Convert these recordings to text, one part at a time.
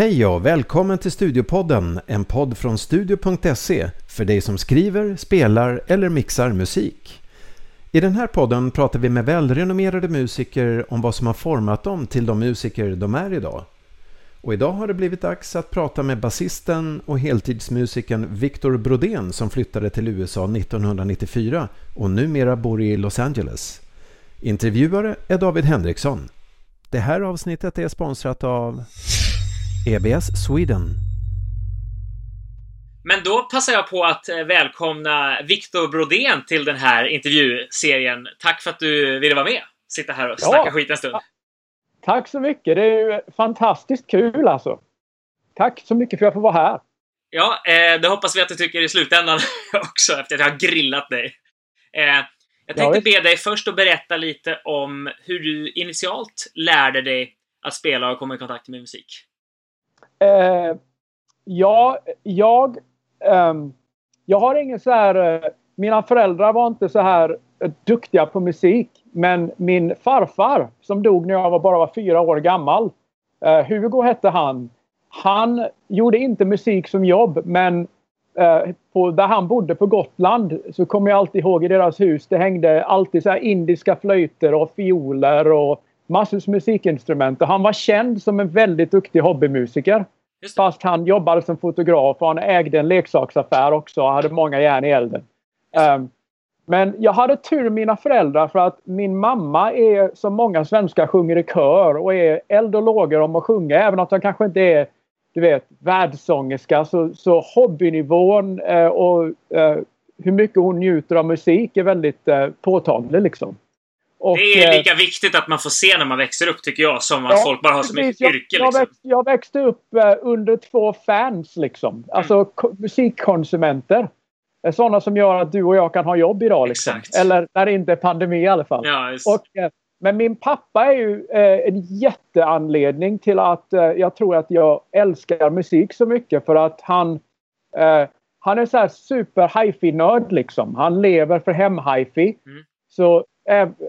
Hej och välkommen till Studiopodden, en podd från studio.se för dig som skriver, spelar eller mixar musik. I den här podden pratar vi med välrenommerade musiker om vad som har format dem till de musiker de är idag. Och idag har det blivit dags att prata med basisten och heltidsmusikern Victor Brodén som flyttade till USA 1994 och numera bor i Los Angeles. Intervjuare är David Henriksson. Det här avsnittet är sponsrat av EBS Sweden. Men då passar jag på att eh, välkomna Viktor Brodén till den här intervjuserien. Tack för att du ville vara med. Sitta här och snacka ja. skit en stund. Tack så mycket. Det är ju fantastiskt kul alltså. Tack så mycket för att jag får vara här. Ja, eh, det hoppas vi att du tycker i slutändan också efter att jag har grillat dig. Eh, jag tänkte ja, be dig först att berätta lite om hur du initialt lärde dig att spela och komma i kontakt med musik. Eh, ja, jag... eh, jag har ingen så här... Eh, mina föräldrar var inte så här eh, duktiga på musik. Men min farfar som dog när jag var bara var fyra år gammal. Eh, Hugo hette han. Han gjorde inte musik som jobb men eh, på, där han bodde på Gotland så kommer jag alltid ihåg i deras hus. Det hängde alltid så indiska flöjter och fioler och med musikinstrument. Och han var känd som en väldigt duktig hobbymusiker. Fast han jobbade som fotograf och han ägde en leksaksaffär också och hade många järn i elden. Um, men jag hade tur med mina föräldrar för att min mamma är som många svenskar sjunger i kör och är eld och lågor om att sjunga. Även om hon kanske inte är du vet, världssångerska så, så hobbynivån eh, och eh, hur mycket hon njuter av musik är väldigt eh, påtaglig liksom. Och, det är eh, lika viktigt att man får se när man växer upp tycker jag som att ja, folk bara har som ett yrke. Jag, liksom. växt, jag växte upp eh, under två fans liksom. Mm. Alltså musikkonsumenter. Sådana som gör att du och jag kan ha jobb idag. Liksom. Exakt. Eller när det inte är pandemi i alla fall. Ja, och, eh, men min pappa är ju en jätteanledning till att jag tror att jag älskar musik så mycket. För att han, han är så här super hi-fi-nörd liksom. Han lever för hem-hi-fi. Mm. Så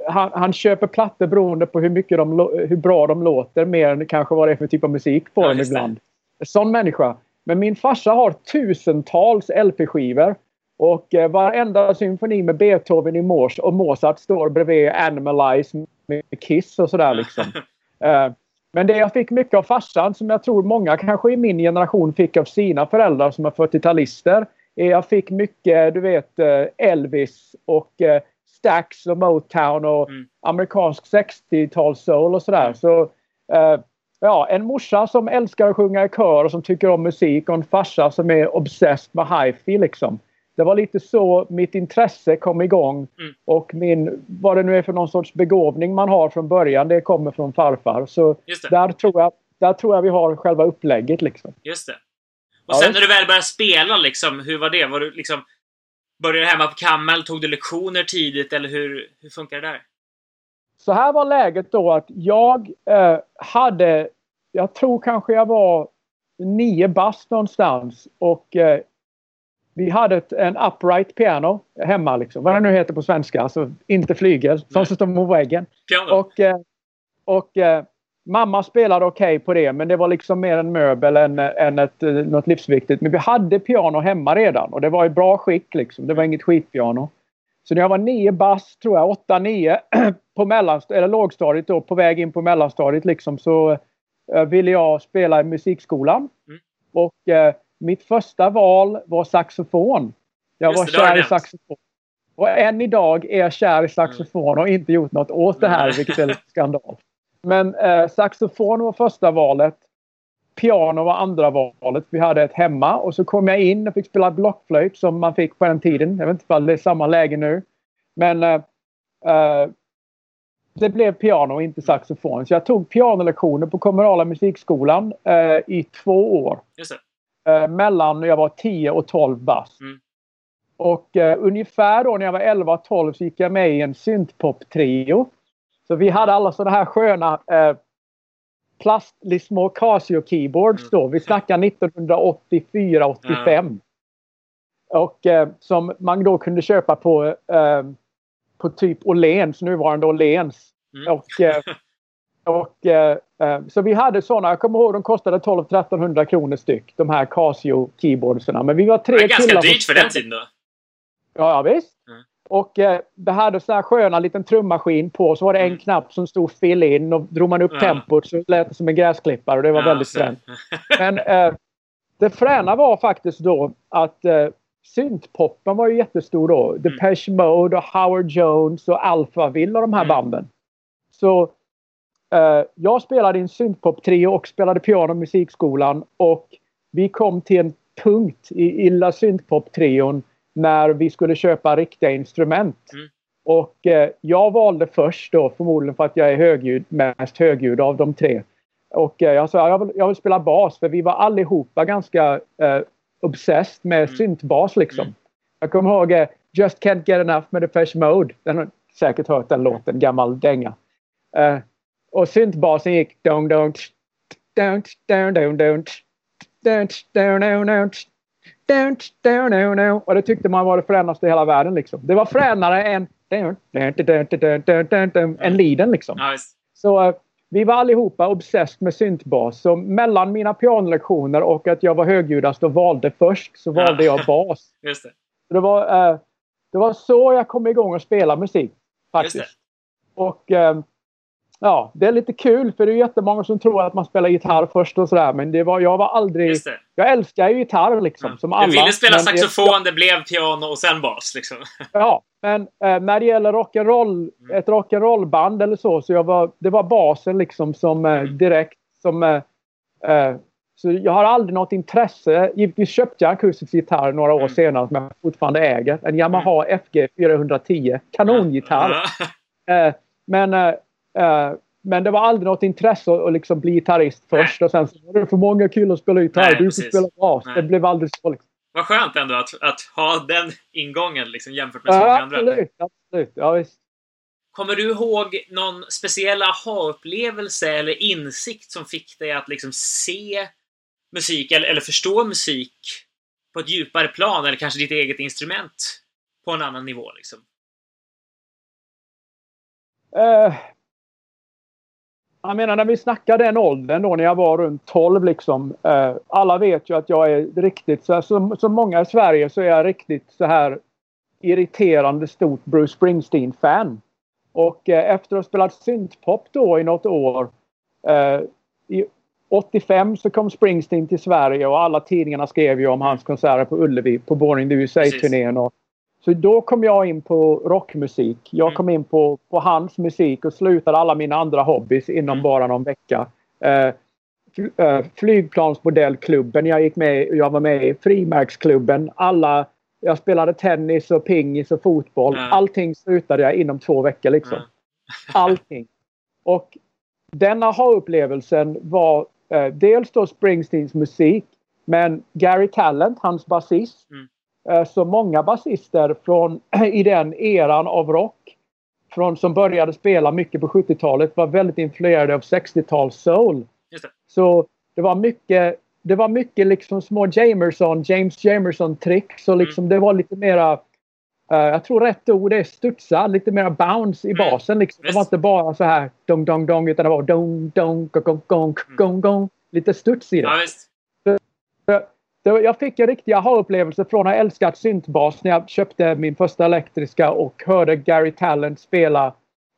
han, han, köper plattor beroende på hur, mycket de, hur bra de låter mer än kanske vad det är för typ av musik på ja, dem ibland. Sån människa. Men min farsa har tusentals LP-skivor. Och eh, varenda symfoni med Beethoven i Mors och Mozart står bredvid Animalize med Kiss och sådär liksom. eh, men det jag fick mycket av farsan som jag tror många kanske i min generation fick av sina föräldrar som är 40-talister. Jag fick mycket, du vet, eh, Elvis och eh, Stax och Motown och mm. amerikansk 60-tals-soul och sådär. Mm. Så eh, ja, en morsa som älskar att sjunga i kör och som tycker om musik och en farsa som är obsessed med hifi liksom. Det var lite så mitt intresse kom igång mm. och min, vad det nu är för någon sorts begåvning man har från början, det kommer från farfar. Så där tror, jag, där tror jag vi har själva upplägget liksom. Just det. Och sen ja, när du väl började spela, liksom, hur var det? Var du liksom Började hemma på Kammel? Tog du lektioner tidigt eller hur, hur funkar det där? Så här var läget då att jag eh, hade, jag tror kanske jag var nio bast någonstans och eh, vi hade ett, en upright piano hemma liksom. Vad det nu heter på svenska, alltså inte flygel, som står på väggen. Piano. Och, eh, och eh, Mamma spelade okej okay på det men det var liksom mer en möbel än, än ett, eh, något livsviktigt. Men vi hade piano hemma redan och det var i bra skick liksom. Det var inget skitpiano. Så när jag var nio bass, tror jag, åtta, nio på mellanstadiet, eller lågstadiet då, på väg in på mellanstadiet liksom så uh, ville jag spela i musikskolan. Mm. Och uh, mitt första val var saxofon. Jag Just var kär i saxofon. Och än idag är jag kär i saxofon och inte gjort något åt det här, vilket är lite skandal. Men eh, saxofon var första valet. Piano var andra valet. Vi hade ett hemma och så kom jag in och fick spela blockflöjt som man fick på den tiden. Jag vet inte om det är samma läge nu. Men eh, eh, det blev piano, inte saxofon. Så jag tog pianolektioner på kommunala musikskolan eh, i två år. Eh, mellan när jag var 10 och 12 bast. Mm. Och eh, ungefär då när jag var 11-12 så gick jag med i en syntpop-trio. Så vi hade alla sådana här sköna eh, plast, små Casio keyboards då. Vi snackar 1984-85. Mm. Och eh, som man då kunde köpa på, eh, på typ Åhléns, nuvarande Åhléns. Mm. Och, eh, och, eh, eh, så vi hade sådana, jag kommer ihåg de kostade 12-1300 kronor styck. De här Casio keyboardsarna. Men vi var tre killar. Det är ganska dyrt för den tiden då. Ja, ja visst. Mm. Och eh, det hade sån här sköna liten trummaskin på. Så var det en mm. knapp som stod fill in och drog man upp ja. tempot så lät det som en gräsklippare och det var ja, väldigt fränt. Men eh, det fräna var faktiskt då att eh, syntpoppen var ju jättestor då. Mm. Depeche Mode och Howard Jones och Alphaville och de här mm. banden. Så eh, jag spelade i en syntpop-trio och spelade piano i musikskolan och vi kom till en punkt i Illa syntpop-trion när vi skulle köpa riktiga instrument. Mm. Och eh, jag valde först då förmodligen för att jag är högljudd, mest högljudd av de tre. Och eh, jag sa jag vill, jag vill spela bas för vi var allihopa ganska eh, obsessed med mm. syntbas liksom. Mm. Jag kommer ihåg eh, Just Can't Get Enough med Depeche Mode. Den har säkert hört den låten, gammal dänga. Uh, och syntbasen gick dong dong down down down down down down och det tyckte man var det fränaste i hela världen liksom. Det var fränare än än liden liksom. Så uh, vi var allihopa obsessed med syntbas. Så mellan mina pianolektioner och att jag var högljuddast och valde först så valde jag bas. Just det. Det, var, uh, det var så jag kom igång och spela musik. Faktiskt. Och uh, ja, det är lite kul för det är jättemånga som tror att man spelar gitarr först och sådär. Men det var, jag var aldrig... Jag älskar ju gitarr liksom. Mm. Som alla. Du ville spela saxofon, jag, det blev piano och sen bas liksom. Ja, men eh, när det gäller rock'n'roll, mm. ett rock'n'roll-band eller så, så jag var, det var basen liksom som eh, mm. direkt som... Eh, eh, så jag har aldrig något intresse. Givetvis köpte jag akustisk gitarr några år mm. senare som jag fortfarande äger. En Yamaha mm. FG 410. Kanongitarr. Mm. men Uh, men det var aldrig något intresse att liksom bli gitarrist först Nej. och sen så var det för många killar att spela gitarr. Nej, du får spela bas. Det blev aldrig så. Liksom. Vad skönt ändå att, att ha den ingången liksom, jämfört med så många andra. Absolut, absolut. Ja, visst. Kommer du ihåg någon speciell aha-upplevelse eller insikt som fick dig att liksom se musik eller, eller förstå musik på ett djupare plan eller kanske ditt eget instrument på en annan nivå? Liksom? Uh, jag menar när vi snackar den åldern då när jag var runt 12 liksom. Eh, alla vet ju att jag är riktigt så, så, så många i Sverige så är jag riktigt så här irriterande stort Bruce Springsteen-fan. Och eh, efter att ha spelat syntpop då i något år. Eh, i 85 så kom Springsteen till Sverige och alla tidningarna skrev ju om hans konserter på Ullevi på Born in the USA-turnén. Så då kom jag in på rockmusik. Jag mm. kom in på, på hans musik och slutade alla mina andra hobbys inom mm. bara någon vecka. Uh, flygplansmodellklubben jag gick med Jag var med i frimärksklubben. Alla, jag spelade tennis och pingis och fotboll. Mm. Allting slutade jag inom två veckor liksom. Mm. Allting. Och den aha-upplevelsen var uh, dels då Springsteens musik. Men Gary Talent, hans basist. Mm. Eh, så många basister från, i den eran av rock från, som började spela mycket på 70-talet var väldigt influerade av 60-tals soul. Det. Så det var mycket det var mycket liksom små Jamerson, James Jamerson-tricks och liksom mm. det var lite mera uh, jag tror rätt ord är studsa, lite mera bounce i mm. basen. Liksom. Det var inte bara så här dong dong dong utan det var dong dong gong gong gong gong. Lite studs i det. Ja, jag fick en riktig aha-upplevelse från att ha älskat syntbas när jag köpte min första elektriska och hörde Gary Talent spela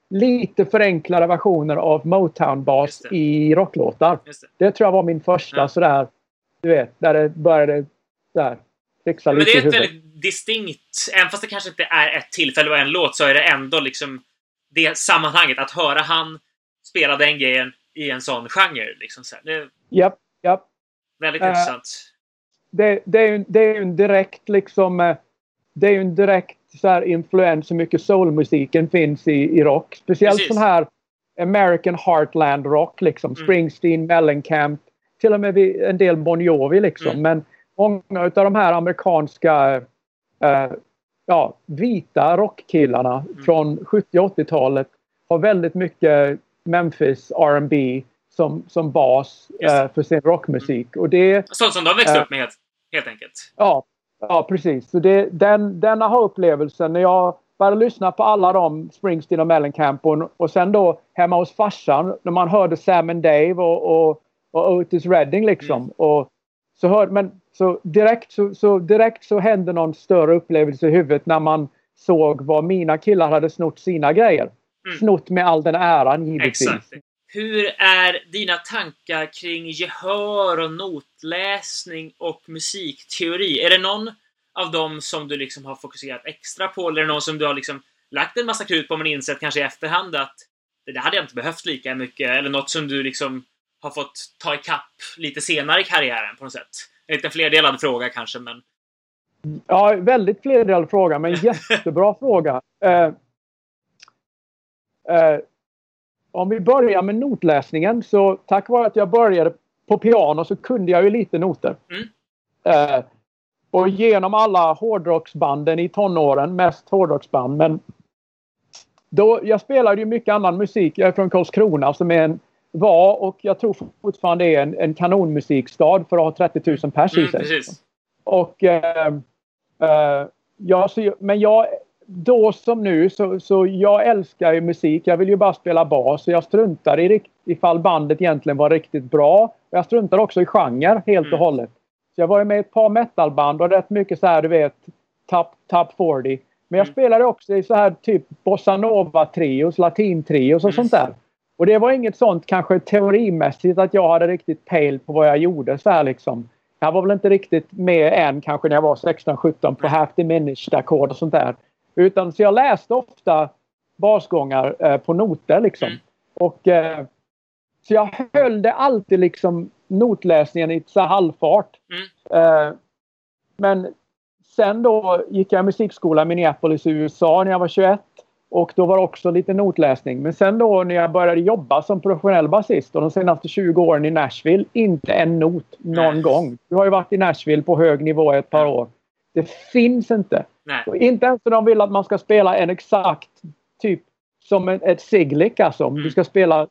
lite förenklade versioner av Motown-bas i rocklåtar. Det. det. tror jag var min första ja. sådär, du vet, där det började där, fixa ja, Men det är ett väldigt distinkt, även fast det kanske inte är ett tillfälle och en låt, så är det ändå liksom det sammanhanget, att höra han spela den grejen i en sån genre. Liksom så det, japp, japp. Väldigt uh, intressant det, det, är ju, det är en direkt liksom eh, det är ju en direkt så här influens hur mycket soulmusiken finns i, i rock. Speciellt Precis. sån här American Heartland rock liksom. Mm. Springsteen, Mellencamp. Till och med en del Bon Jovi liksom. Mm. Men många av de här amerikanska äh, ja, vita rockkillarna mm. från 70 80-talet har väldigt mycket Memphis R&B som, som bas äh, för sin rockmusik. Och det, Sånt som de växte äh, upp med helt helt enkelt. Ja, ja precis. Så det, den, den aha-upplevelsen när jag började lyssna på alla de, Springsteen och Mellencamp och, och sen då hemma hos farsan när man hörde Sam and Dave och, och, och Otis Redding liksom. Mm. Och så hör, men så direkt så, så direkt så hände någon större upplevelse i huvudet när man såg vad mina killar hade snott sina grejer. Mm. Snott med all den äran givetvis. Exakt. Hur är dina tankar kring gehör och notläsning och musikteori? Är det någon av dem som du liksom har fokuserat extra på? Eller är det någon som du har liksom lagt en massa krut på men insett kanske i efterhand att det där hade jag inte behövt lika mycket? Eller något som du liksom har fått ta ikapp lite senare i karriären på något sätt? En lite flerdelad fråga kanske, men... Ja, väldigt flerdelad fråga, men jättebra fråga. Uh, uh, om vi börjar med notläsningen så tack vare att jag började på piano så kunde jag ju lite noter. Mm. Uh, och genom alla hårdrocksbanden i tonåren, mest hårdrocksband, men då, jag spelade ju mycket annan musik. Jag är från Karlskrona som är en, var och jag tror fortfarande är en, en kanonmusikstad för att ha 30 000 pers i sig. Mm, och eh, eh, ja, så, men jag, då som nu så, så jag älskar ju musik. Jag vill ju bara spela bas. Så jag struntar i ifall bandet egentligen var riktigt bra. Jag struntar också i genre helt och mm. hållet. Så jag var ju med i ett par metalband och rätt mycket så här du vet top, top 40. Men jag mm. spelade också i så här typ bossanova-trios, latin-trios och mm. sånt där. Och det var inget sånt kanske teorimässigt att jag hade riktigt pejl på vad jag gjorde så här liksom. Jag var väl inte riktigt med än kanske när jag var 16-17 på half diminished ackord och sånt där. Utan så jag läste ofta basgångar eh, på noter liksom. Mm. Och eh, så jag höll det alltid liksom notläsningen i så halvfart. Mm. Eh, men sen då gick jag musikskola i Minneapolis i USA när jag var 21. Och då var det också lite notläsning. Men sen då när jag började jobba som professionell basist och de senaste 20 åren i Nashville, inte en not någon Nej. gång. Du har ju varit i Nashville på hög nivå ett par år. Det finns inte. inte ens när de vill att man ska spela en exakt typ som ett, ett siglik alltså. Mm. Du ska spela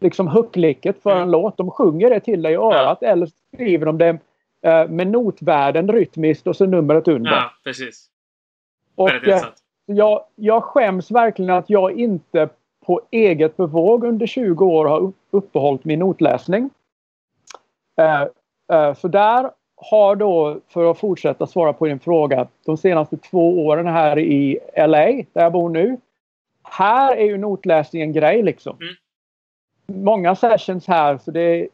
liksom hooklicket för mm. en låt. De sjunger det till dig i örat ja. eller skriver de det eh, med notvärden rytmiskt och så numret under. Ja, precis. Och, eh, jag, jag skäms verkligen att jag inte på eget bevåg under 20 år har uppehållit min notläsning. Eh, eh, så där har då, för att fortsätta svara på din fråga, de senaste två åren här i LA, där jag bor nu. Här är ju notläsning en grej liksom. Mm många sessions här så det är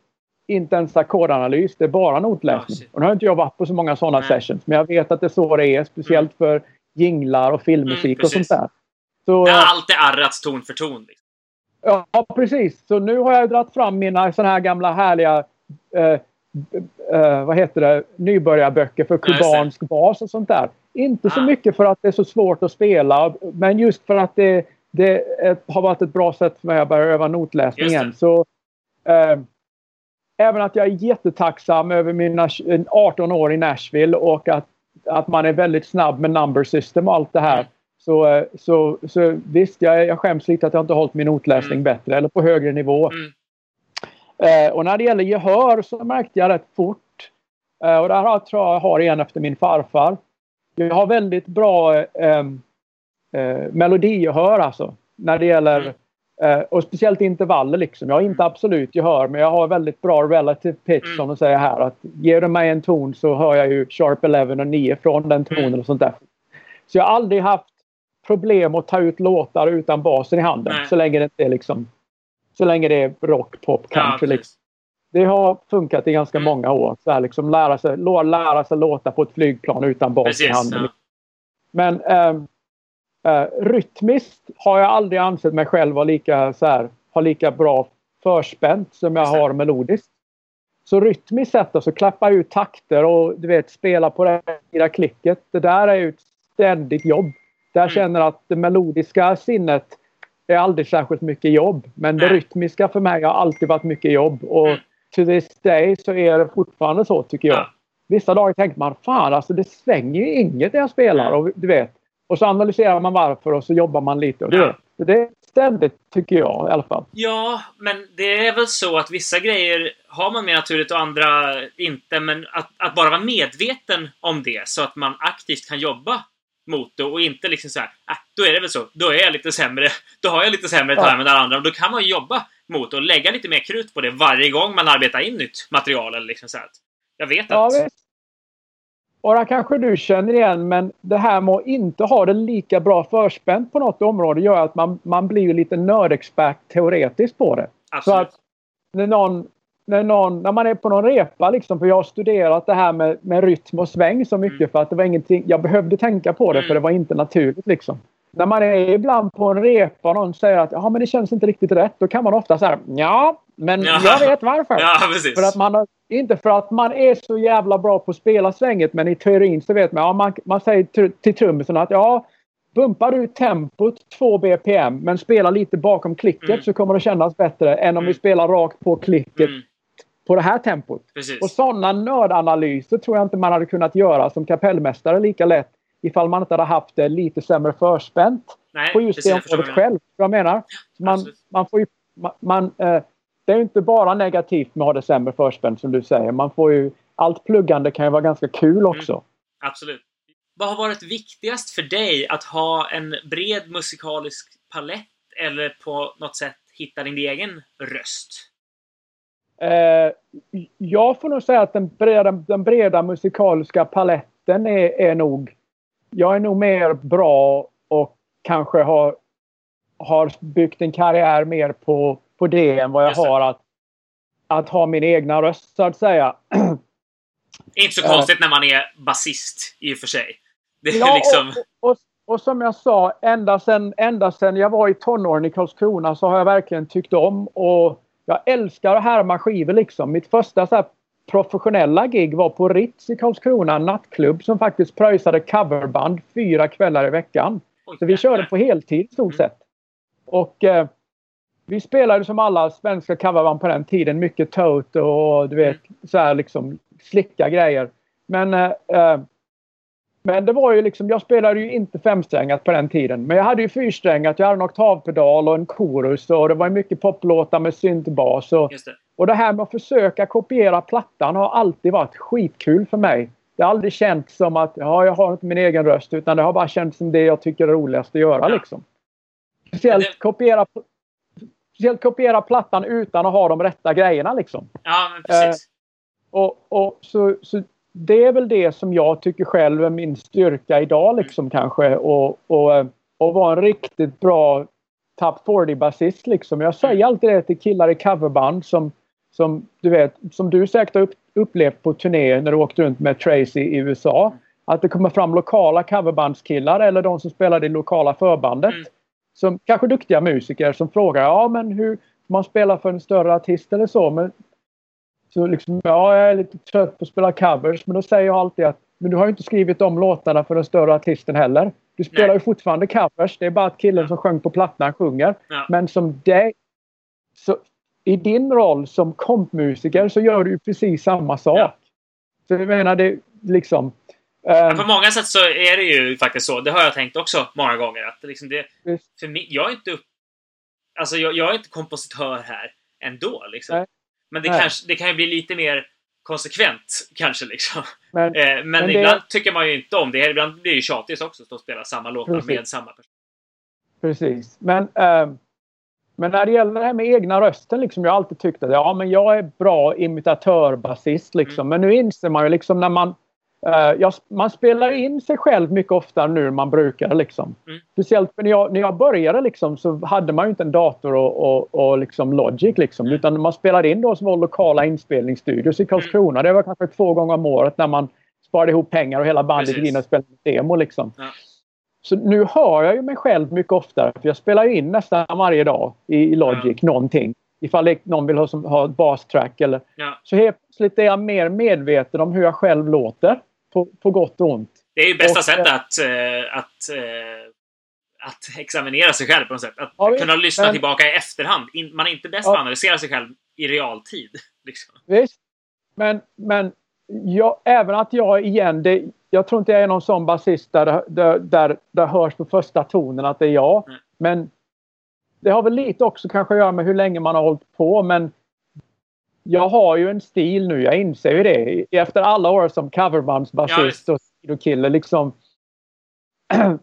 inte ens ackordanalys, det är bara notläsning. Ja, och nu har inte jag varit på så många sådana Nej. sessions, men jag vet att det är så det är, speciellt mm. för jinglar och filmmusik mm, och sånt där. Så, det är alltid arrats ton för ton. Liksom. Ja, precis. Så nu har jag dragit fram mina sådana här gamla härliga eh, eh, vad heter det, nybörjarböcker för kubansk bas och sånt där. Inte ah. så mycket för att det är så svårt att spela, men just för att det det har varit ett bra sätt för mig att börja öva notläsningen. Så, eh, även att jag är jättetacksam över mina 18 år i Nashville och att, att man är väldigt snabb med number system och allt det här. Så, eh, så, så visst, jag, jag skäms lite att jag inte hållit min notläsning mm. bättre eller på högre nivå. Mm. Eh, och när det gäller gehör så märkte jag rätt fort. Eh, och där har, tror jag har igen efter min farfar. Jag har väldigt bra eh, eh, melodigehör alltså. När det gäller, mm. eh, och speciellt intervaller liksom. Jag har inte absolut gehör men jag har väldigt bra relative pitch mm. som de säger här. Att ger du mig en ton så hör jag ju sharp 11 och 9 från den tonen mm. och sånt där. Så jag har aldrig haft problem att ta ut låtar utan basen i handen. Nej. Så länge det inte är liksom så länge det är rock, pop, country. Ja, liksom. Det har funkat i ganska mm. många år. Så här, liksom, lära, sig, lära sig låta på ett flygplan utan bas i handen. Ja. Men ähm, Uh, rytmiskt har jag aldrig ansett mig själv vara lika, så här, ha lika bra förspänt som jag har melodiskt. Så rytmiskt sett så alltså, klappa ut takter och du vet spela på det här klicket. Det där är ju ett ständigt jobb. Där mm. känner att det melodiska sinnet är aldrig särskilt mycket jobb. Men det rytmiska för mig har alltid varit mycket jobb. Och mm. to this day så är det fortfarande så tycker jag. Vissa dagar tänker man fan alltså det svänger ju inget när jag spelar. Och du vet, och så analyserar man varför och så jobbar man lite. Och det, ja. det är ständigt, tycker jag i alla fall. Ja, men det är väl så att vissa grejer har man mer naturligt och andra inte. Men att, att bara vara medveten om det så att man aktivt kan jobba moto och inte liksom så här, ah, då är det väl så. Då är jag lite sämre. Då har jag lite sämre timing än alla andra. Och då kan man jobba mot och lägga lite mer krut på det varje gång man arbetar in nytt material. Eller liksom så här. Jag vet ja, att... Visst. Och det kanske du känner igen, men det här med att inte ha det lika bra förspänt på något område gör att man, man blir lite nördexpert teoretiskt på det. Absolut. Så att när någon när, någon, när man är på någon repa liksom, för jag har studerat det här med, med rytm och sväng så mycket mm. för att det var ingenting, jag behövde tänka på det mm. för det var inte naturligt liksom. När man är ibland på en repa och någon säger att ja men det känns inte riktigt rätt, då kan man ofta säga ja, men ja. jag vet varför. Ja. För att man, inte för att man är så jävla bra på att spela svänget, men i teorin så vet man, ja, man, man säger till trummisen att ja, bumpar du tempot 2 BPM men spelar lite bakom klicket mm. så kommer det kännas bättre än om mm. vi spelar rakt på klicket mm på det här tempot. Precis. Och sådana nördanalyser tror jag inte man hade kunnat göra som kapellmästare lika lätt ifall man inte hade haft det lite sämre förspänt Nej, på just det området själv. Jag menar. Man, man får ju, man, eh, det är inte bara negativt med att ha det sämre förspänt som du säger. Man får ju, allt pluggande kan ju vara ganska kul mm. också. Mm, absolut. Vad har varit viktigast för dig? Att ha en bred musikalisk palett eller på något sätt hitta din egen röst? Eh, jag får nog säga att den breda, den breda musikaliska paletten är, är nog... Jag är nog mer bra och kanske har, har byggt en karriär mer på, på det än vad jag har att, att ha min egna röst så att säga. Inte så konstigt när man är basist i och för sig. Det är ja, liksom... och, och, och, som jag sa, ända sedan, ända jag var i tonåren i Karlskrona så har jag verkligen tyckt om och jag älskar att härma skivor liksom. Mitt första så professionella gig var på Ritz i Karlskrona, en nattklubb som faktiskt pröjsade coverband fyra kvällar i veckan. Så vi körde på heltid i stort sett. Och eh, vi spelade som alla svenska coverband på den tiden. Mycket Tote och du vet så här liksom slicka grejer. Men eh, eh men det var ju liksom, jag spelade ju inte femsträngat på den tiden. Men jag hade ju fyrsträngat, jag hade en oktavpedal och en korus och det var mycket poplåtar med syntbas. Och, det. och det här med att försöka kopiera plattan har alltid varit skitkul för mig. Det har aldrig känts som att ja, jag har inte min egen röst utan det har bara känts som det jag tycker är roligast att göra. Ja. Liksom. Speciellt, det... kopiera, speciellt kopiera plattan utan att ha de rätta grejerna. Liksom. Ja, precis. Eh, och, och så, så det är väl det som jag tycker själv är min styrka idag liksom kanske. Och, och, och vara en riktigt bra Top 40-basist liksom. Jag säger alltid det till killar i coverband som, som du vet, som du säkert har upplevt på turné när du åkte runt med Tracy i USA. Att det kommer fram lokala coverbandskillar eller de som spelar i lokala förbandet. Mm. Som kanske duktiga musiker som frågar ja men hur man spelar för en större artist eller så. Men så liksom, ja, jag är lite trött på att spela covers. Men då säger jag alltid att men du har ju inte skrivit de låtarna för den större artisten heller. Du spelar Nej. ju fortfarande covers. Det är bara att killen ja. som sjöng på plattan sjunger. Ja. Men som dig... Så, I din roll som kompmusiker så gör du ju precis samma sak. Ja. Så jag menar, det liksom... Um, på många sätt så är det ju faktiskt så. Det har jag tänkt också många gånger. Att liksom det, för mig, jag är inte upp, Alltså jag, jag, är inte kompositör här ändå. Liksom. Nej. Men det, kanske, det kan ju bli lite mer konsekvent kanske liksom. Men, eh, men, men ibland det... tycker man ju inte om det. Ibland blir det ju tjatigt också att spela samma låtar Precis. med samma person. Precis. Men, äh, men när det gäller det här med egna rösten, liksom, jag har alltid tyckt att ja, men jag är bra imitatör, basist liksom. Mm. Men nu inser man ju liksom när man jag, man spelar in sig själv mycket oftare nu än man brukar. Liksom. Mm. Speciellt när jag, när jag började liksom, så hade man ju inte en dator och, och, och liksom Logic. Liksom, mm. Utan man spelade in då som var lokala inspelningsstudios i Karlskrona. Mm. Det var kanske två gånger om året när man sparade ihop pengar och hela bandet gick in och spelade demo. Liksom. Ja. Så nu hör jag ju mig själv mycket oftare. För jag spelar in nästan varje dag i, i Logic ja. någonting. Ifall någon vill ha, som, ha ett bastrack eller... Ja. Så helt plötsligt är jag mer medveten om hur jag själv låter på, på gott och ont. Det är ju bästa och, sättet att, äh, att, äh, att examinera sig själv på något sätt. Att ja, kunna lyssna men, tillbaka i efterhand. man är inte bäst ja, på att analysera sig själv i realtid. Liksom. Visst. Men, men jag, även att jag igen, det, jag tror inte jag är någon sån basist där, där, där, där hörs på första tonen att det är jag. Mm. Men det har väl lite också kanske att göra med hur länge man har hållit på. Men jag har ju en stil nu, jag inser ju det. Efter alla år som coverbandsbasist ja, och sidokille liksom.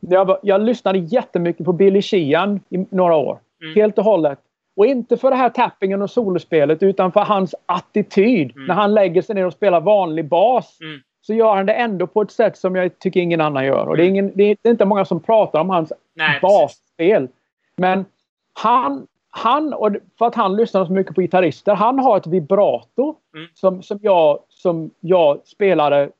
jag, jag lyssnade jättemycket på Billy Sheehan i några år. Mm. Helt och hållet. Och inte för det här tappingen och solospelet utan för hans attityd. Mm. När han lägger sig ner och spelar vanlig bas. Mm. Så gör han det ändå på ett sätt som jag tycker ingen annan gör. Och det är, mm. ingen, det är inte många som pratar om hans Nej, basspel. Men han, han, och för att han lyssnar så mycket på gitarrister, han har ett vibrato mm. som, som, jag, som jag spelade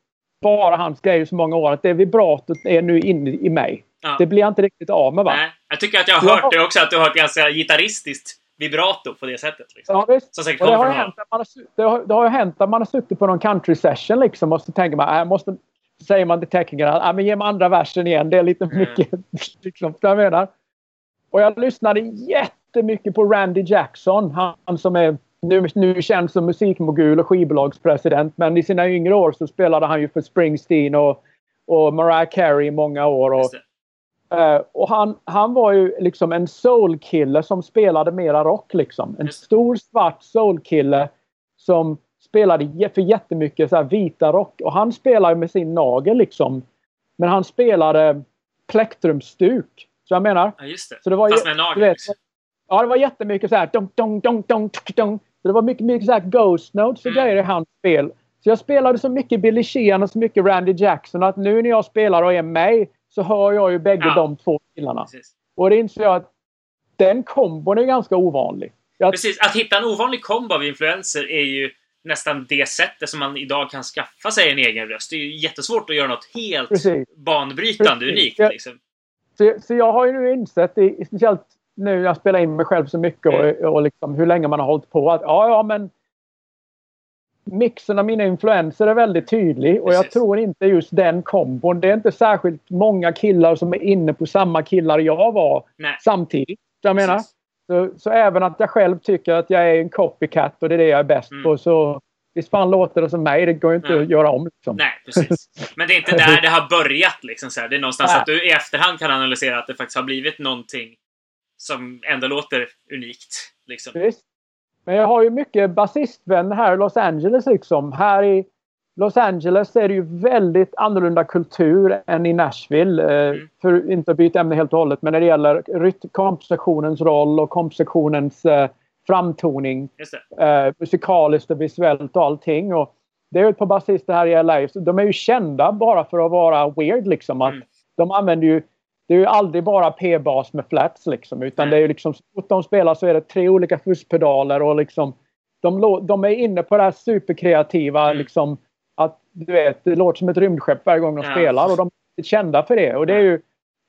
bara hans grejer så många år. Att det vibratot är nu inne i mig. Ja. Det blir jag inte riktigt av med va? Nej, jag tycker att jag har hört det också, att du har ett ganska gitarristiskt vibrato på det sättet. Liksom. Ja, visst. Det, har hänt man har, det, har, det har hänt att man har suttit på någon country session liksom och så tänker man, jag måste... Säger man till teknikerna, ah, men ge mig andra versen igen, det är lite mm. mycket. liksom, jag menar. Och jag lyssnade jättemycket på Randy Jackson, han som är nu, nu känd som musikmogul och skivbolagspresident. Men i sina yngre år så spelade han ju för Springsteen och, och Mariah Carey i många år. Och, uh, och han, han var ju liksom en soulkille som spelade mera rock liksom. En stor svart soulkille som spelade för jättemycket så här vita rock. Och han spelade med sin nagel liksom. Men han spelade plektrumstuk. Så jag menar. Ja, just det. Så det var Fast med nagel. Ja, det var jättemycket så här. Dong, dong, dong, dong, dong, det var mycket, mycket så här Ghost Notes och mm. grejer i hans spel. Så jag spelade så mycket Billy Sheehan och så mycket Randy Jackson att nu när jag spelar och är med så hör jag ju bägge ja. de två killarna. Precis. Och det inser jag att den kombon är ganska ovanlig. Jag... Precis, att hitta en ovanlig kombo av influenser är ju nästan det sättet som man idag kan skaffa sig en egen röst. Det är ju jättesvårt att göra något helt Precis. banbrytande, Precis. unikt. Liksom. Så, så jag har ju nu insett, speciellt nu när jag spelar in mig själv så mycket och, mm. och liksom hur länge man har hållit på. Att, ja, ja, men mixen av mina influenser är väldigt tydlig och Precis. jag tror inte just den kombon. Det är inte särskilt många killar som är inne på samma killar jag var Nej. samtidigt. Jag menar. Så, så, även att jag själv tycker att jag är en copycat och det är det jag är bäst mm. på så Visst fan låter det som mig, det går ju inte Nej. att göra om. Liksom. Nej, precis. Men det är inte där det har börjat. Liksom, så här. Det är någonstans Nej. att du i efterhand kan analysera att det faktiskt har blivit någonting som ändå låter unikt. Liksom. Visst. Men jag har ju mycket basistvänner här i Los Angeles. Liksom. Här i Los Angeles är det ju väldigt annorlunda kultur än i Nashville. Eh, mm. För inte att byta ämne helt och hållet, men när det gäller kompsektionens roll och kompsektionens eh, framtoning. Eh, musikaliskt och visuellt och allting. Och det är ju ett par basister här i LA. de är ju kända bara för att vara weird liksom. Att mm. De använder ju det är ju aldrig bara P-bas med flats liksom. Utan det är ju liksom, så fort de spelar så är det tre olika fusspedaler och liksom de, de är inne på det här superkreativa mm. liksom. Att du vet, det låter som ett rymdskepp varje gång de ja. spelar och de är kända för det. Och det är ju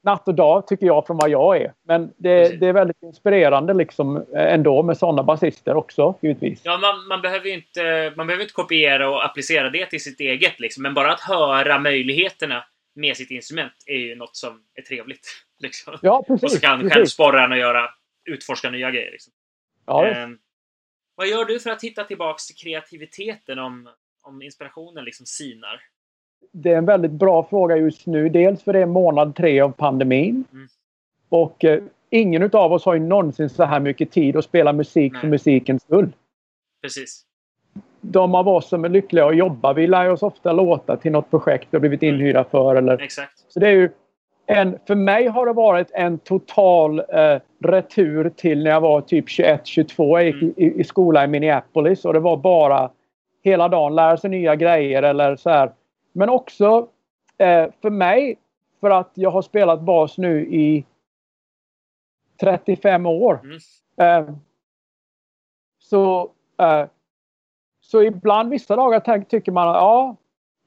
natt och dag tycker jag från vad jag är. Men det, det är väldigt inspirerande liksom ändå med sådana basister också givetvis. Ja, man, man, behöver inte, man behöver inte kopiera och applicera det till sitt eget liksom. Men bara att höra möjligheterna med sitt instrument är ju något som är trevligt. Liksom. Ja, precis, och så kan precis. själv sporra en och göra, utforska nya grejer. Liksom. Ja, eh, vad gör du för att hitta tillbaks till kreativiteten om, om inspirationen liksom sinar? Det är en väldigt bra fråga just nu. Dels för det är månad tre av pandemin. Mm. Och eh, ingen av oss har ju någonsin så här mycket tid att spela musik Nej. för musikens skull. Precis de av oss som är lyckliga att jobba, vi lär oss ofta låta till något projekt vi har blivit mm. inhyrda för. Eller, Exakt. Så det är ju en, för mig har det varit en total eh, retur till när jag var typ 21-22. Jag gick mm. i, i skola i Minneapolis och det var bara hela dagen lära sig nya grejer eller så här. Men också eh, för mig, för att jag har spelat bas nu i 35 år. Mm. Eh, så eh, så ibland vissa dagar tycker man ja,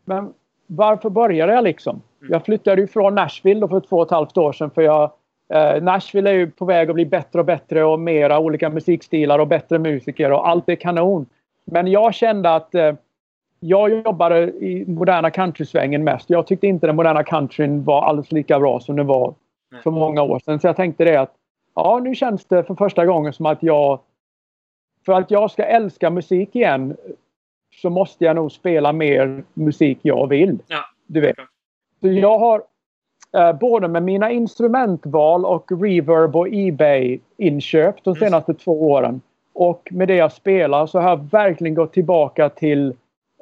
men varför började jag liksom? Mm. Jag flyttade ju från Nashville för två och ett halvt år sedan för jag eh, Nashville är ju på väg att bli bättre och bättre och mera olika musikstilar och bättre musiker och allt är kanon. Men jag kände att eh, jag jobbade i moderna countrysvängen mest. Jag tyckte inte den moderna countryn var alls lika bra som den var för många år sedan. Så jag tänkte det att ja, nu känns det för första gången som att jag för att jag ska älska musik igen så måste jag nog spela mer musik jag vill. Ja, du vet. Så jag har eh, både med mina instrumentval och reverb och Ebay inköp de mm. senaste mm. två åren. Och med det jag spelar så har jag verkligen gått tillbaka till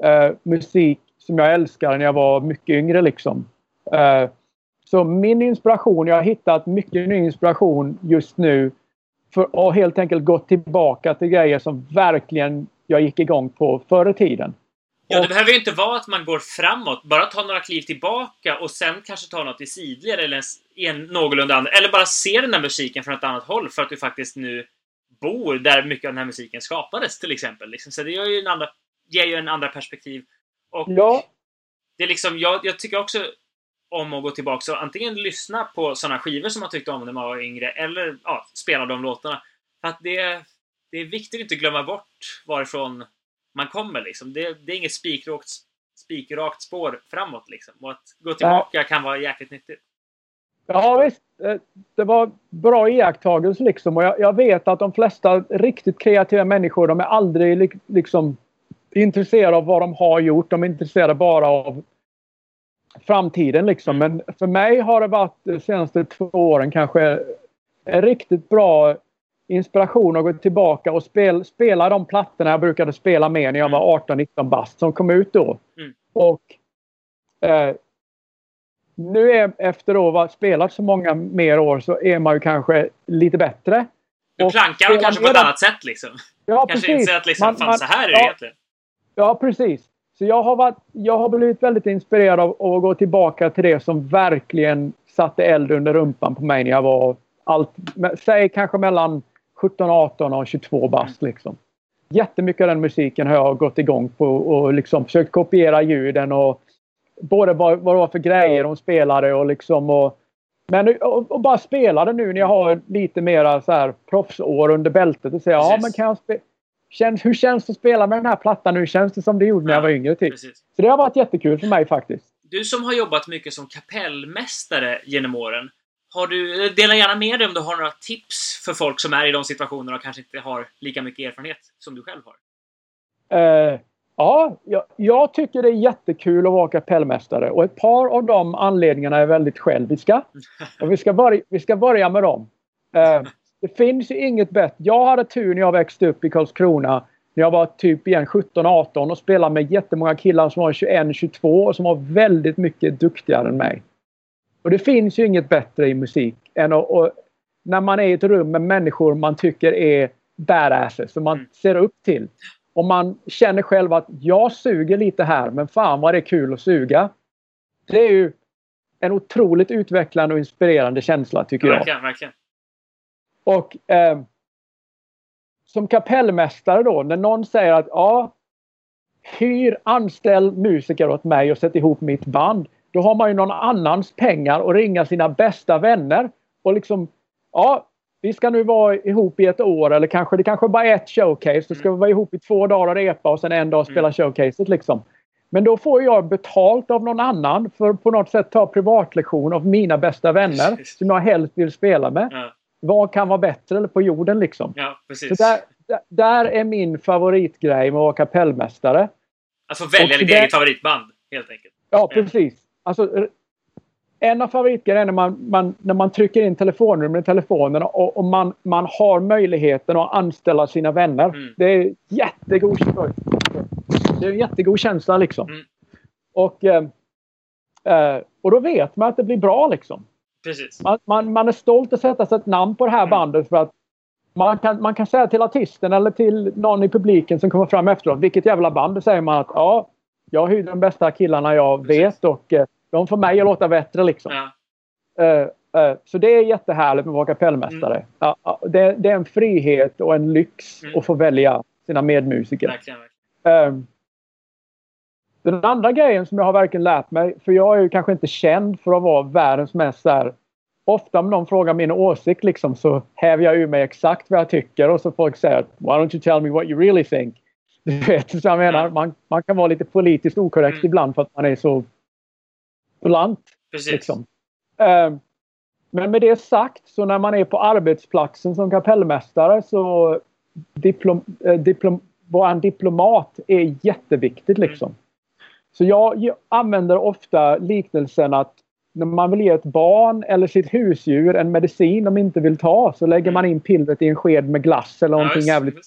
eh, musik som jag älskade när jag var mycket yngre liksom. Eh, Så min inspiration, jag har hittat mycket ny inspiration just nu för att helt enkelt gå tillbaka till grejer som verkligen jag gick igång på förr i tiden. Ja, det behöver ju inte vara att man går framåt. Bara ta några kliv tillbaka och sen kanske ta något i sidled eller en någorlunda andra. Eller bara se den där musiken från ett annat håll för att du faktiskt nu bor där mycket av den här musiken skapades till exempel. Liksom. Så det gör ju en andra, ger ju en andra perspektiv. Och ja. det är liksom, jag, jag tycker också om att gå tillbaka och antingen lyssna på sådana skivor som man tyckte om när man var yngre eller ja, spela de låtarna. För att det, det är viktigt att inte glömma bort varifrån man kommer. Liksom. Det, det är inget spikrakt, spikrakt spår framåt. Liksom. Och att gå tillbaka ja. kan vara jäkligt nyttigt. Ja visst, eh, det var bra iakttagelse liksom. Och jag, jag, vet att de flesta riktigt kreativa människor, de är aldrig liksom intresserade av vad de har gjort. De är intresserade bara av framtiden liksom. Men för mig har det varit de senaste två åren kanske en riktigt bra inspiration att gå tillbaka och spel, spela de plattorna jag brukade spela med när jag var 18-19 bast som kom ut då. Mm. Och eh, nu är, efter att ha spelat så många mer år så är man ju kanske lite bättre. Du plankar dem kanske på ett annat sätt liksom? Ja, kanske precis. inser att liksom, man, fan, man, så här är det ja, egentligen. Ja, precis. Så jag har, varit, jag har blivit väldigt inspirerad av, att gå tillbaka till det som verkligen satte eld under rumpan på mig när jag var allt, säg kanske mellan 17, 18 och 22 bast liksom. Jättemycket av den musiken har jag gått igång på och liksom försökt kopiera ljuden och både vad, vad det var för grejer de spelade och liksom och men och, och bara spela det nu när jag har lite mera så här proffsår under bältet och säga ja men kan jag spela Känns, hur känns det att spela med den här plattan nu? Känns det som det gjorde när jag var yngre? Typ. Så det har varit jättekul för mig faktiskt. Du som har jobbat mycket som kapellmästare genom åren. Har du, dela gärna med dig om du har några tips för folk som är i de situationerna och kanske inte har lika mycket erfarenhet som du själv har. Uh, ja, jag, jag, tycker det är jättekul att vara kapellmästare och ett par av de anledningarna är väldigt själviska. Och vi ska börja, vi ska börja med dem. Uh, det finns ju inget bättre. Jag hade tur när jag växte upp i Karlskrona. När jag var typ igen 17-18 och spelade med jättemånga killar som var 21-22 och som var väldigt mycket duktigare än mig. Och det finns ju inget bättre i musik än att och, när man är i ett rum med människor man tycker är badasses, som man mm. ser upp till. Och man känner själv att jag suger lite här men fan vad det är kul att suga. Det är ju en otroligt utvecklande och inspirerande känsla tycker jag. Verkligen, verkligen. Och eh, som kapellmästare då, när någon säger att ja, hyr, anställ musiker åt mig och sätt ihop mitt band. Då har man ju någon annans pengar och ringa sina bästa vänner. Och liksom, ja, vi ska nu vara ihop i ett år eller kanske det kanske bara är ett showcase. Då ska vi vara ihop i två dagar och repa och sen en dag spela mm. showcaset liksom. Men då får jag betalt av någon annan för att på något sätt ta privatlektion av mina bästa vänner som jag helst vill spela med. Vad kan vara bättre på jorden liksom? Ja, precis. Så där, där är min favoritgrej med att vara kapellmästare. Alltså välja ditt eget favoritband helt enkelt. Ja, precis. Alltså, en av favoritgrejerna är när man, man, när man trycker in telefonnummer i telefonen och, och, man, man har möjligheten att anställa sina vänner. Mm. Det är jättegod, det är en jättegod känsla liksom. Mm. Och, eh, eh, och då vet man att det blir bra liksom. Precis. Man, man, man är stolt att sätta sig ett namn på det här mm. bandet för att man kan, man kan säga till artisten eller till någon i publiken som kommer fram efteråt, vilket jävla band. Då säger man att ja, jag hyr de bästa killarna jag Precis. vet och eh, de får mig att låta bättre liksom. Ja. Uh, uh, så det är jättehärligt med att vara kapellmästare. Mm. Uh, det, det, är en frihet och en lyx mm. att få välja sina medmusiker. Verkligen, verkligen. Den andra grejen som jag har verkligen lärt mig, för jag är ju kanske inte känd för att vara världens mest så här, Ofta om någon frågar min åsikt liksom så häver jag ur mig exakt vad jag tycker och så folk säger Why don't you tell me what you really think? Du vet så jag menar, man, man kan vara lite politiskt okorrekt mm. ibland för att man är så blunt. Precis. Liksom. Uh, men med det sagt så när man är på arbetsplatsen som kapellmästare så diplom, eh, diplom, vara en diplomat är jätteviktigt liksom. Så jag använder ofta liknelsen att när man vill ge ett barn eller sitt husdjur en medicin de inte vill ta så lägger man in pillret i en sked med glass eller någonting ja, jävligt.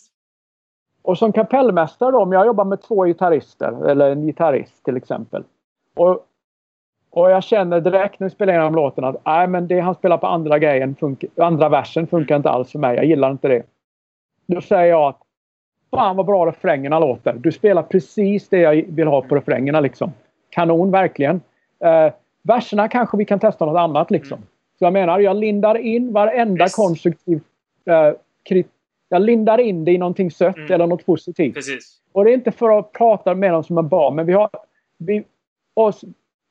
Och som kapellmästare då, om jag jobbar med två gitarrister eller en gitarrist till exempel. Och, Och jag känner direkt när vi spelar igenom låten att nej, men det han spelar på andra grejen, andra versen funkar inte alls för mig. Jag gillar inte det. Då säger jag att Fan vad bra refrängerna låter. Du spelar precis det jag vill ha på refrängerna liksom. Kanon verkligen. Uh, verserna kanske vi kan testa något annat liksom. Mm. Så jag menar, jag lindar in varenda yes. konstruktiv uh, krit jag lindar in det i någonting sött mm. eller något positivt. Precis. Och det är inte för att prata med dem som är barn, men vi har... Vi, oss,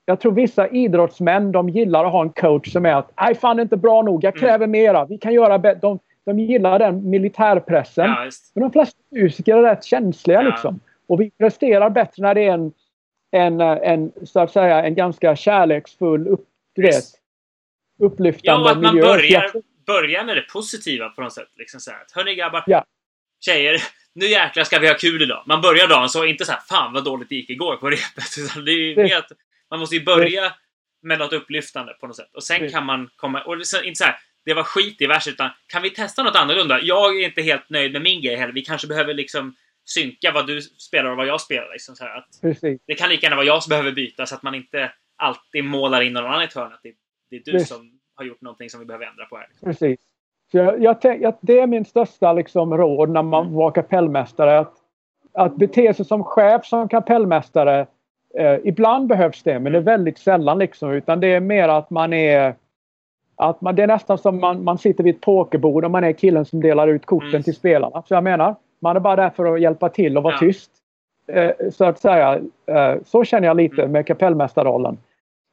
jag tror vissa idrottsmän de gillar att ha en coach som är att nej fan det är inte bra nog, jag mm. kräver mm. mera, vi kan göra bättre. De, de gillar den militärpressen. Ja, men de flesta musiker är rätt känsliga ja. liksom. Och vi presterar bättre när det är en, en, en så att säga, en ganska kärleksfull, upp, vet, upplyftande miljö. Ja, att man miljö. börjar, börjar med det positiva på något sätt. Liksom så här, Hörni grabbar, ja. tjejer, nu jäklar ska vi ha kul idag. Man börjar dagen så, inte så här, fan vad dåligt det gick igår på repet. Utan det är det. Att man måste ju börja med något upplyftande på något sätt. Och sen det. kan man komma... Och inte så här, det var skit i vers, utan kan vi testa något annorlunda? Jag är inte helt nöjd med min grej heller. Vi kanske behöver liksom synka vad du spelar och vad jag spelar. Liksom, så att Det kan lika gärna vara jag som behöver byta så att man inte alltid målar in någon annan i ett hörn. Att det, det är du Precis. som har gjort någonting som vi behöver ändra på här. Precis. Så jag, jag tänk, det är min största liksom, råd när man var kapellmästare. Att, att bete sig som chef som kapellmästare. Eh, ibland behövs det, men det är mm. väldigt sällan. Liksom, utan det är mer att man är att man, det är nästan som man, man sitter vid ett pokerbord och man är killen som delar ut korten mm. till spelarna. Så jag menar, man är bara där för att hjälpa till och vara ja. tyst. Eh, så att säga, eh, så känner jag lite mm. med kapellmästarrollen.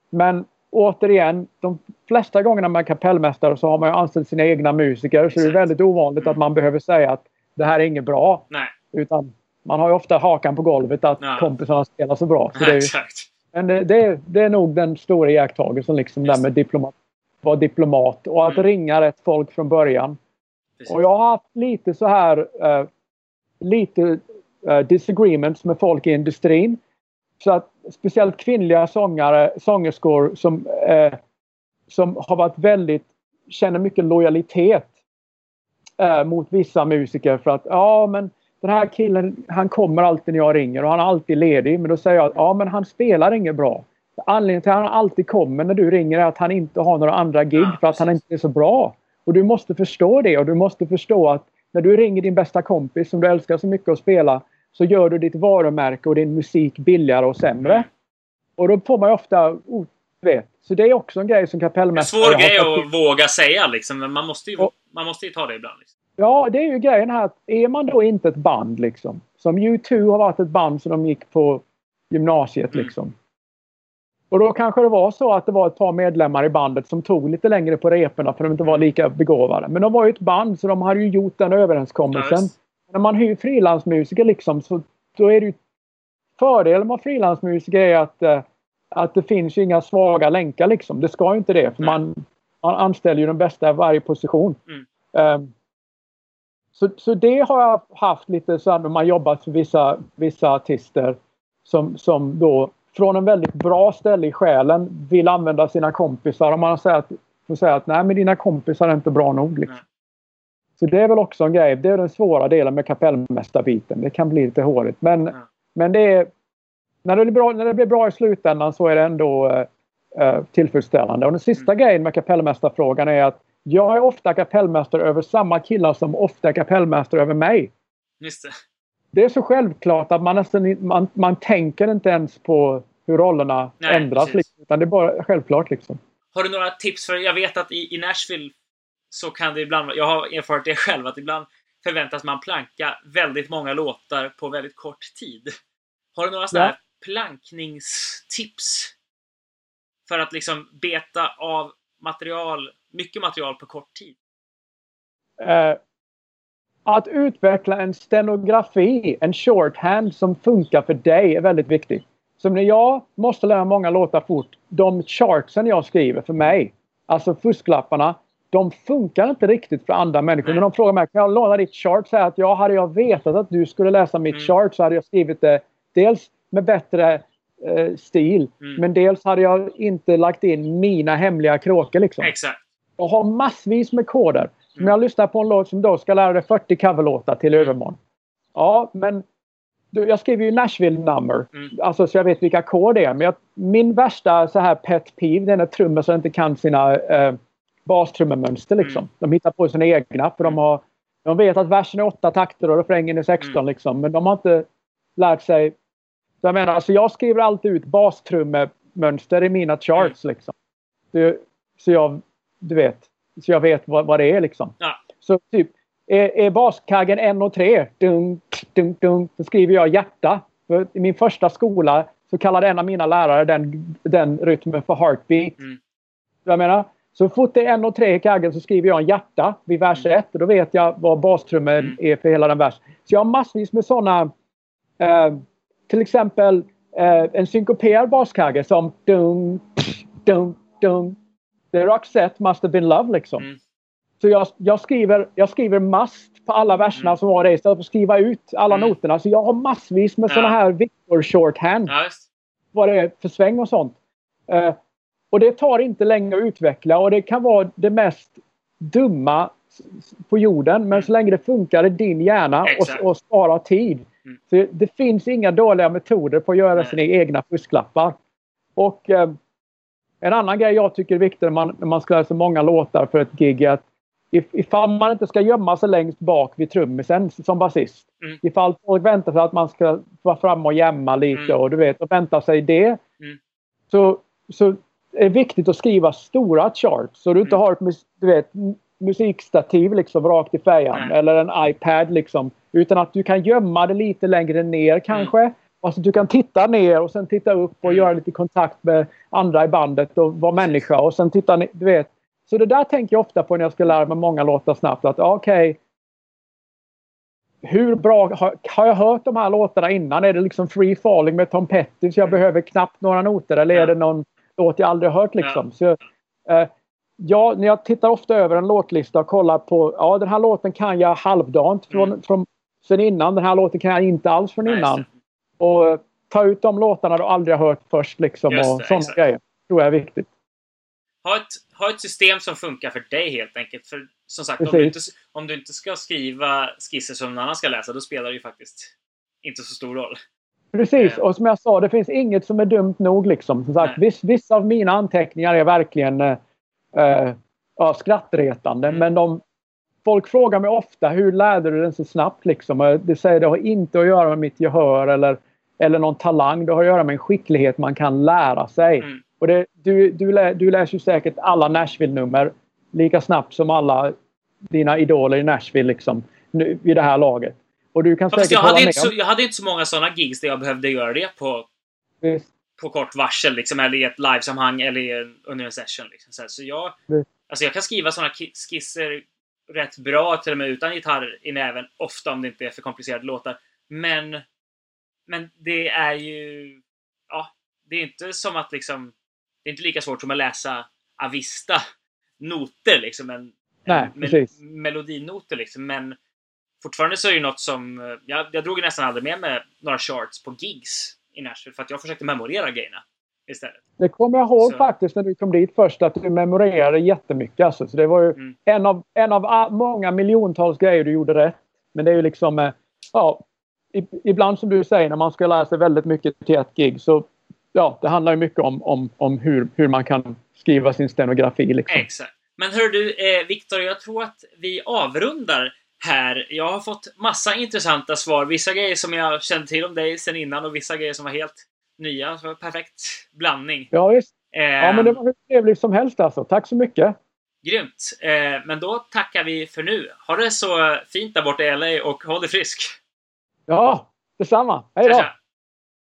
Men återigen, de flesta gångerna med kapellmästare så har man ju anställt sina egna musiker. Så det är väldigt ovanligt mm. att man behöver säga att det här är inget bra. Nej. Utan man har ju ofta hakan på golvet att ja. kompisarna spelar så bra. Så det är ju, men det, det, det, är nog den stora iakttagelsen liksom där med diplomat, vara diplomat och att mm. ringa rätt folk från början. Precis. Och jag har haft lite så här uh, lite uh, disagreements med folk i industrin. Så att speciellt kvinnliga sångare, sångerskor som, uh, som har varit väldigt, känner mycket lojalitet mot vissa musiker för att ja men den här killen han kommer alltid när jag ringer och han är alltid ledig. Men då säger jag att ja men han spelar inget bra. Anledningen till att han alltid kommer när du ringer är att han inte har några andra gig ja, för att han inte är så bra. Och du måste förstå det och du måste förstå att när du ringer din bästa kompis som du älskar så mycket att spela så gör du ditt varumärke och din musik billigare och sämre. Mm. Och då får man ju ofta oh, vet. Så det är också en grej som kapellmästare... En svår grej att våga säga liksom, men man måste ju, och, man måste ju ta det ibland. Liksom. Ja, det är ju grejen här att är man då inte ett band liksom. Som U2 har varit ett band som de gick på gymnasiet mm. liksom. Och då kanske det var så att det var ett par medlemmar i bandet som tog lite längre på reporna för de inte var lika begåvade. Men de var ju ett band så de hade ju gjort den överenskommelsen. Nice. När man hyr frilansmusiker liksom så då är det ju Fördelen med frilansmusiker är att, eh, att det finns inga svaga länkar liksom. Det ska ju inte det för man, man anställer ju de bästa i varje position. Mm. Um, så, så det har jag haft lite så när man jobbat för vissa, vissa artister som, som då från en väldigt bra ställe i själen vill använda sina kompisar och man säger att, får säga att nej men dina kompisar är inte bra nog. Liksom. Så det är väl också en grej. Det är den svåra delen med kapellmästarbiten. Det kan bli lite hårigt. Men, mm. men det är, när, det blir bra, när det blir bra i slutändan så är det ändå uh, tillfredsställande. Och den sista mm. grejen med kapellmästarfrågan är att jag är ofta kapellmästare över samma killar som ofta är kapellmästare över mig. Just det det är så självklart att man nästan man, man tänker inte ens på hur rollerna Nej, ändras. Liksom, utan det är bara självklart liksom. Har du några tips? För jag vet att i, i Nashville så kan det ibland, jag har erfarit det själv, att ibland förväntas man planka väldigt många låtar på väldigt kort tid. Har du några sådana ja. plankningstips? För att liksom beta av material, mycket material på kort tid? Uh, att utveckla en stenografi, en shorthand som funkar för dig är väldigt viktigt. Så när jag måste lära många låtar fort, de chartsen jag skriver för mig, alltså fusklapparna, de funkar inte riktigt för andra människor. Nej. När de frågar mig, kan jag låna ditt chart? Säger att ja, hade jag vetat att du skulle läsa mitt mm. chart så hade jag skrivit det dels med bättre eh, stil, mm. men dels hade jag inte lagt in mina hemliga kråkor. Liksom. Exakt. Jag har massvis med koder. Om jag lyssnar på en låt som då ska lära dig 40 coverlåtar till övermorgon. Ja, men jag skriver ju Nashville nummer. Mm. Alltså så jag vet vilka ackord det är. Men jag, min värsta så här pet peeve det är när trummor inte kan sina eh, bastrummemönster liksom. Mm. De hittar på sina egna för de har de vet att versen är åtta takter och refrängen är 16 mm. liksom. Men de har inte lärt sig. Så jag menar, alltså jag skriver alltid ut bastrummemönster i mina charts mm. liksom. Så, så jag, du vet, så jag vet vad, vad det är liksom. Ja. Så typ, är, är baskaggen 1 och 3, dunk, dunk, dunk, så skriver jag hjärta. För I min första skola så kallade en av mina lärare den, den rytmen för heartbeat. Mm. Jag menar, så fort det är en och tre i kaggen så skriver jag en hjärta vid vers 1 mm. och då vet jag vad bastrummor mm. är för hela den versen. Så jag har massvis med sådana eh, till exempel eh, en synkoperad baskagge som dum, dum, dum. The Roxette must have been love liksom. Mm. Så jag, jag, skriver, jag skriver must på alla verserna mm. som var det istället för att skriva ut alla mm. noterna. Så jag har massvis med ja. sådana här Victor shorthand. Ja, vad det är för sväng och sånt. Uh, och det tar inte länge att utveckla och det kan vara det mest dumma på jorden. Men mm. så länge det funkar i din hjärna och, och sparar tid. Mm. Så det finns inga dåliga metoder på att göra Nej. sina egna fusklappar. Och eh, en annan grej jag tycker är viktig när man, när man ska lära sig många låtar för ett gig är att if, ifall man inte ska gömma sig längst bak vid trummisen som basist. Mm. Ifall folk väntar sig att man ska vara fram och jämma lite mm. och du vet och vänta sig det. Mm. Så, så är viktigt att skriva stora charts så du inte mm. har ett du vet, musikstativ liksom rakt i färjan mm. eller en iPad liksom. Utan att du kan gömma det lite längre ner kanske. Mm. Alltså du kan titta ner och sen titta upp och mm. göra lite kontakt med andra i bandet och vara människa och sen titta ner, du vet. Så det där tänker jag ofta på när jag ska lära mig många låtar snabbt. Att okej, okay, hur bra har, har, jag hört de här låtarna innan? Är det liksom Free Falling med Tom Petty så jag mm. behöver knappt några noter eller är det någon låt jag aldrig hört liksom. Så, eh, ja, när jag tittar ofta över en låtlista och kollar på, ja den här låten kan jag halvdant från, mm. från sen innan. Den här låten kan jag inte alls från innan. Och eh, ta ut de låtarna du aldrig har hört först liksom Just och sådana grejer. tror jag är viktigt. Ha ett, ha ett system som funkar för dig helt enkelt. För som sagt, om du, inte, om du inte ska skriva skisser som någon annan ska läsa, då spelar det ju faktiskt inte så stor roll. Precis, och som jag sa, det finns inget som är dumt nog. Liksom. Som sagt, viss, vissa av mina anteckningar är verkligen eh, ja, skrattretande. Mm. Men de, folk frågar mig ofta, hur lärde du den så snabbt? Liksom? Det säger det har inte att göra med mitt gehör eller, eller någon talang. Det har att göra med en skicklighet man kan lära sig. Mm. Och det, du, du, lä, du läser ju säkert alla Nashville-nummer lika snabbt som alla dina idoler i Nashville liksom, nu, vid det här laget. Och du kan säkert jag, hade inte så, jag hade inte så många sådana gigs där jag behövde göra det på, på kort varsel. Liksom, eller i ett livesammanhang eller under en session. Liksom. Så, så jag, alltså jag kan skriva sådana skisser rätt bra, till och med utan gitarr i näven. Ofta om det inte är för komplicerade låtar. Men, men det är ju... Ja, det är inte som att liksom... Det är inte lika svårt som att läsa Avista noter liksom. En, Nej, en melodinoter liksom. Men fortfarande så är det något som... Jag, jag drog nästan aldrig med mig några charts på gigs i Nashville för att jag försökte memorera grejerna istället. Det kommer jag ihåg så. faktiskt när du kom dit först att du memorerade jättemycket. Alltså. Så det var ju mm. en, av, en av många miljontals grejer du gjorde rätt. Men det är ju liksom... Eh, ja, ibland som du säger när man ska lära sig väldigt mycket till ett gig så ja, det handlar ju mycket om, om, om hur, hur man kan skriva sin stenografi. Liksom. Exakt. Men hör du, eh, Viktor, jag tror att vi avrundar här. Jag har fått massa intressanta svar. Vissa grejer som jag kände till om dig sen innan och vissa grejer som var helt nya. Så perfekt blandning. Ja, visst. Eh, ja, men det var hur trevligt som helst alltså. Tack så mycket. Grymt. Eh, men då tackar vi för nu. Ha det så fint där borta i LA och håll dig frisk. Ja, detsamma. Hej då! Tja, tja.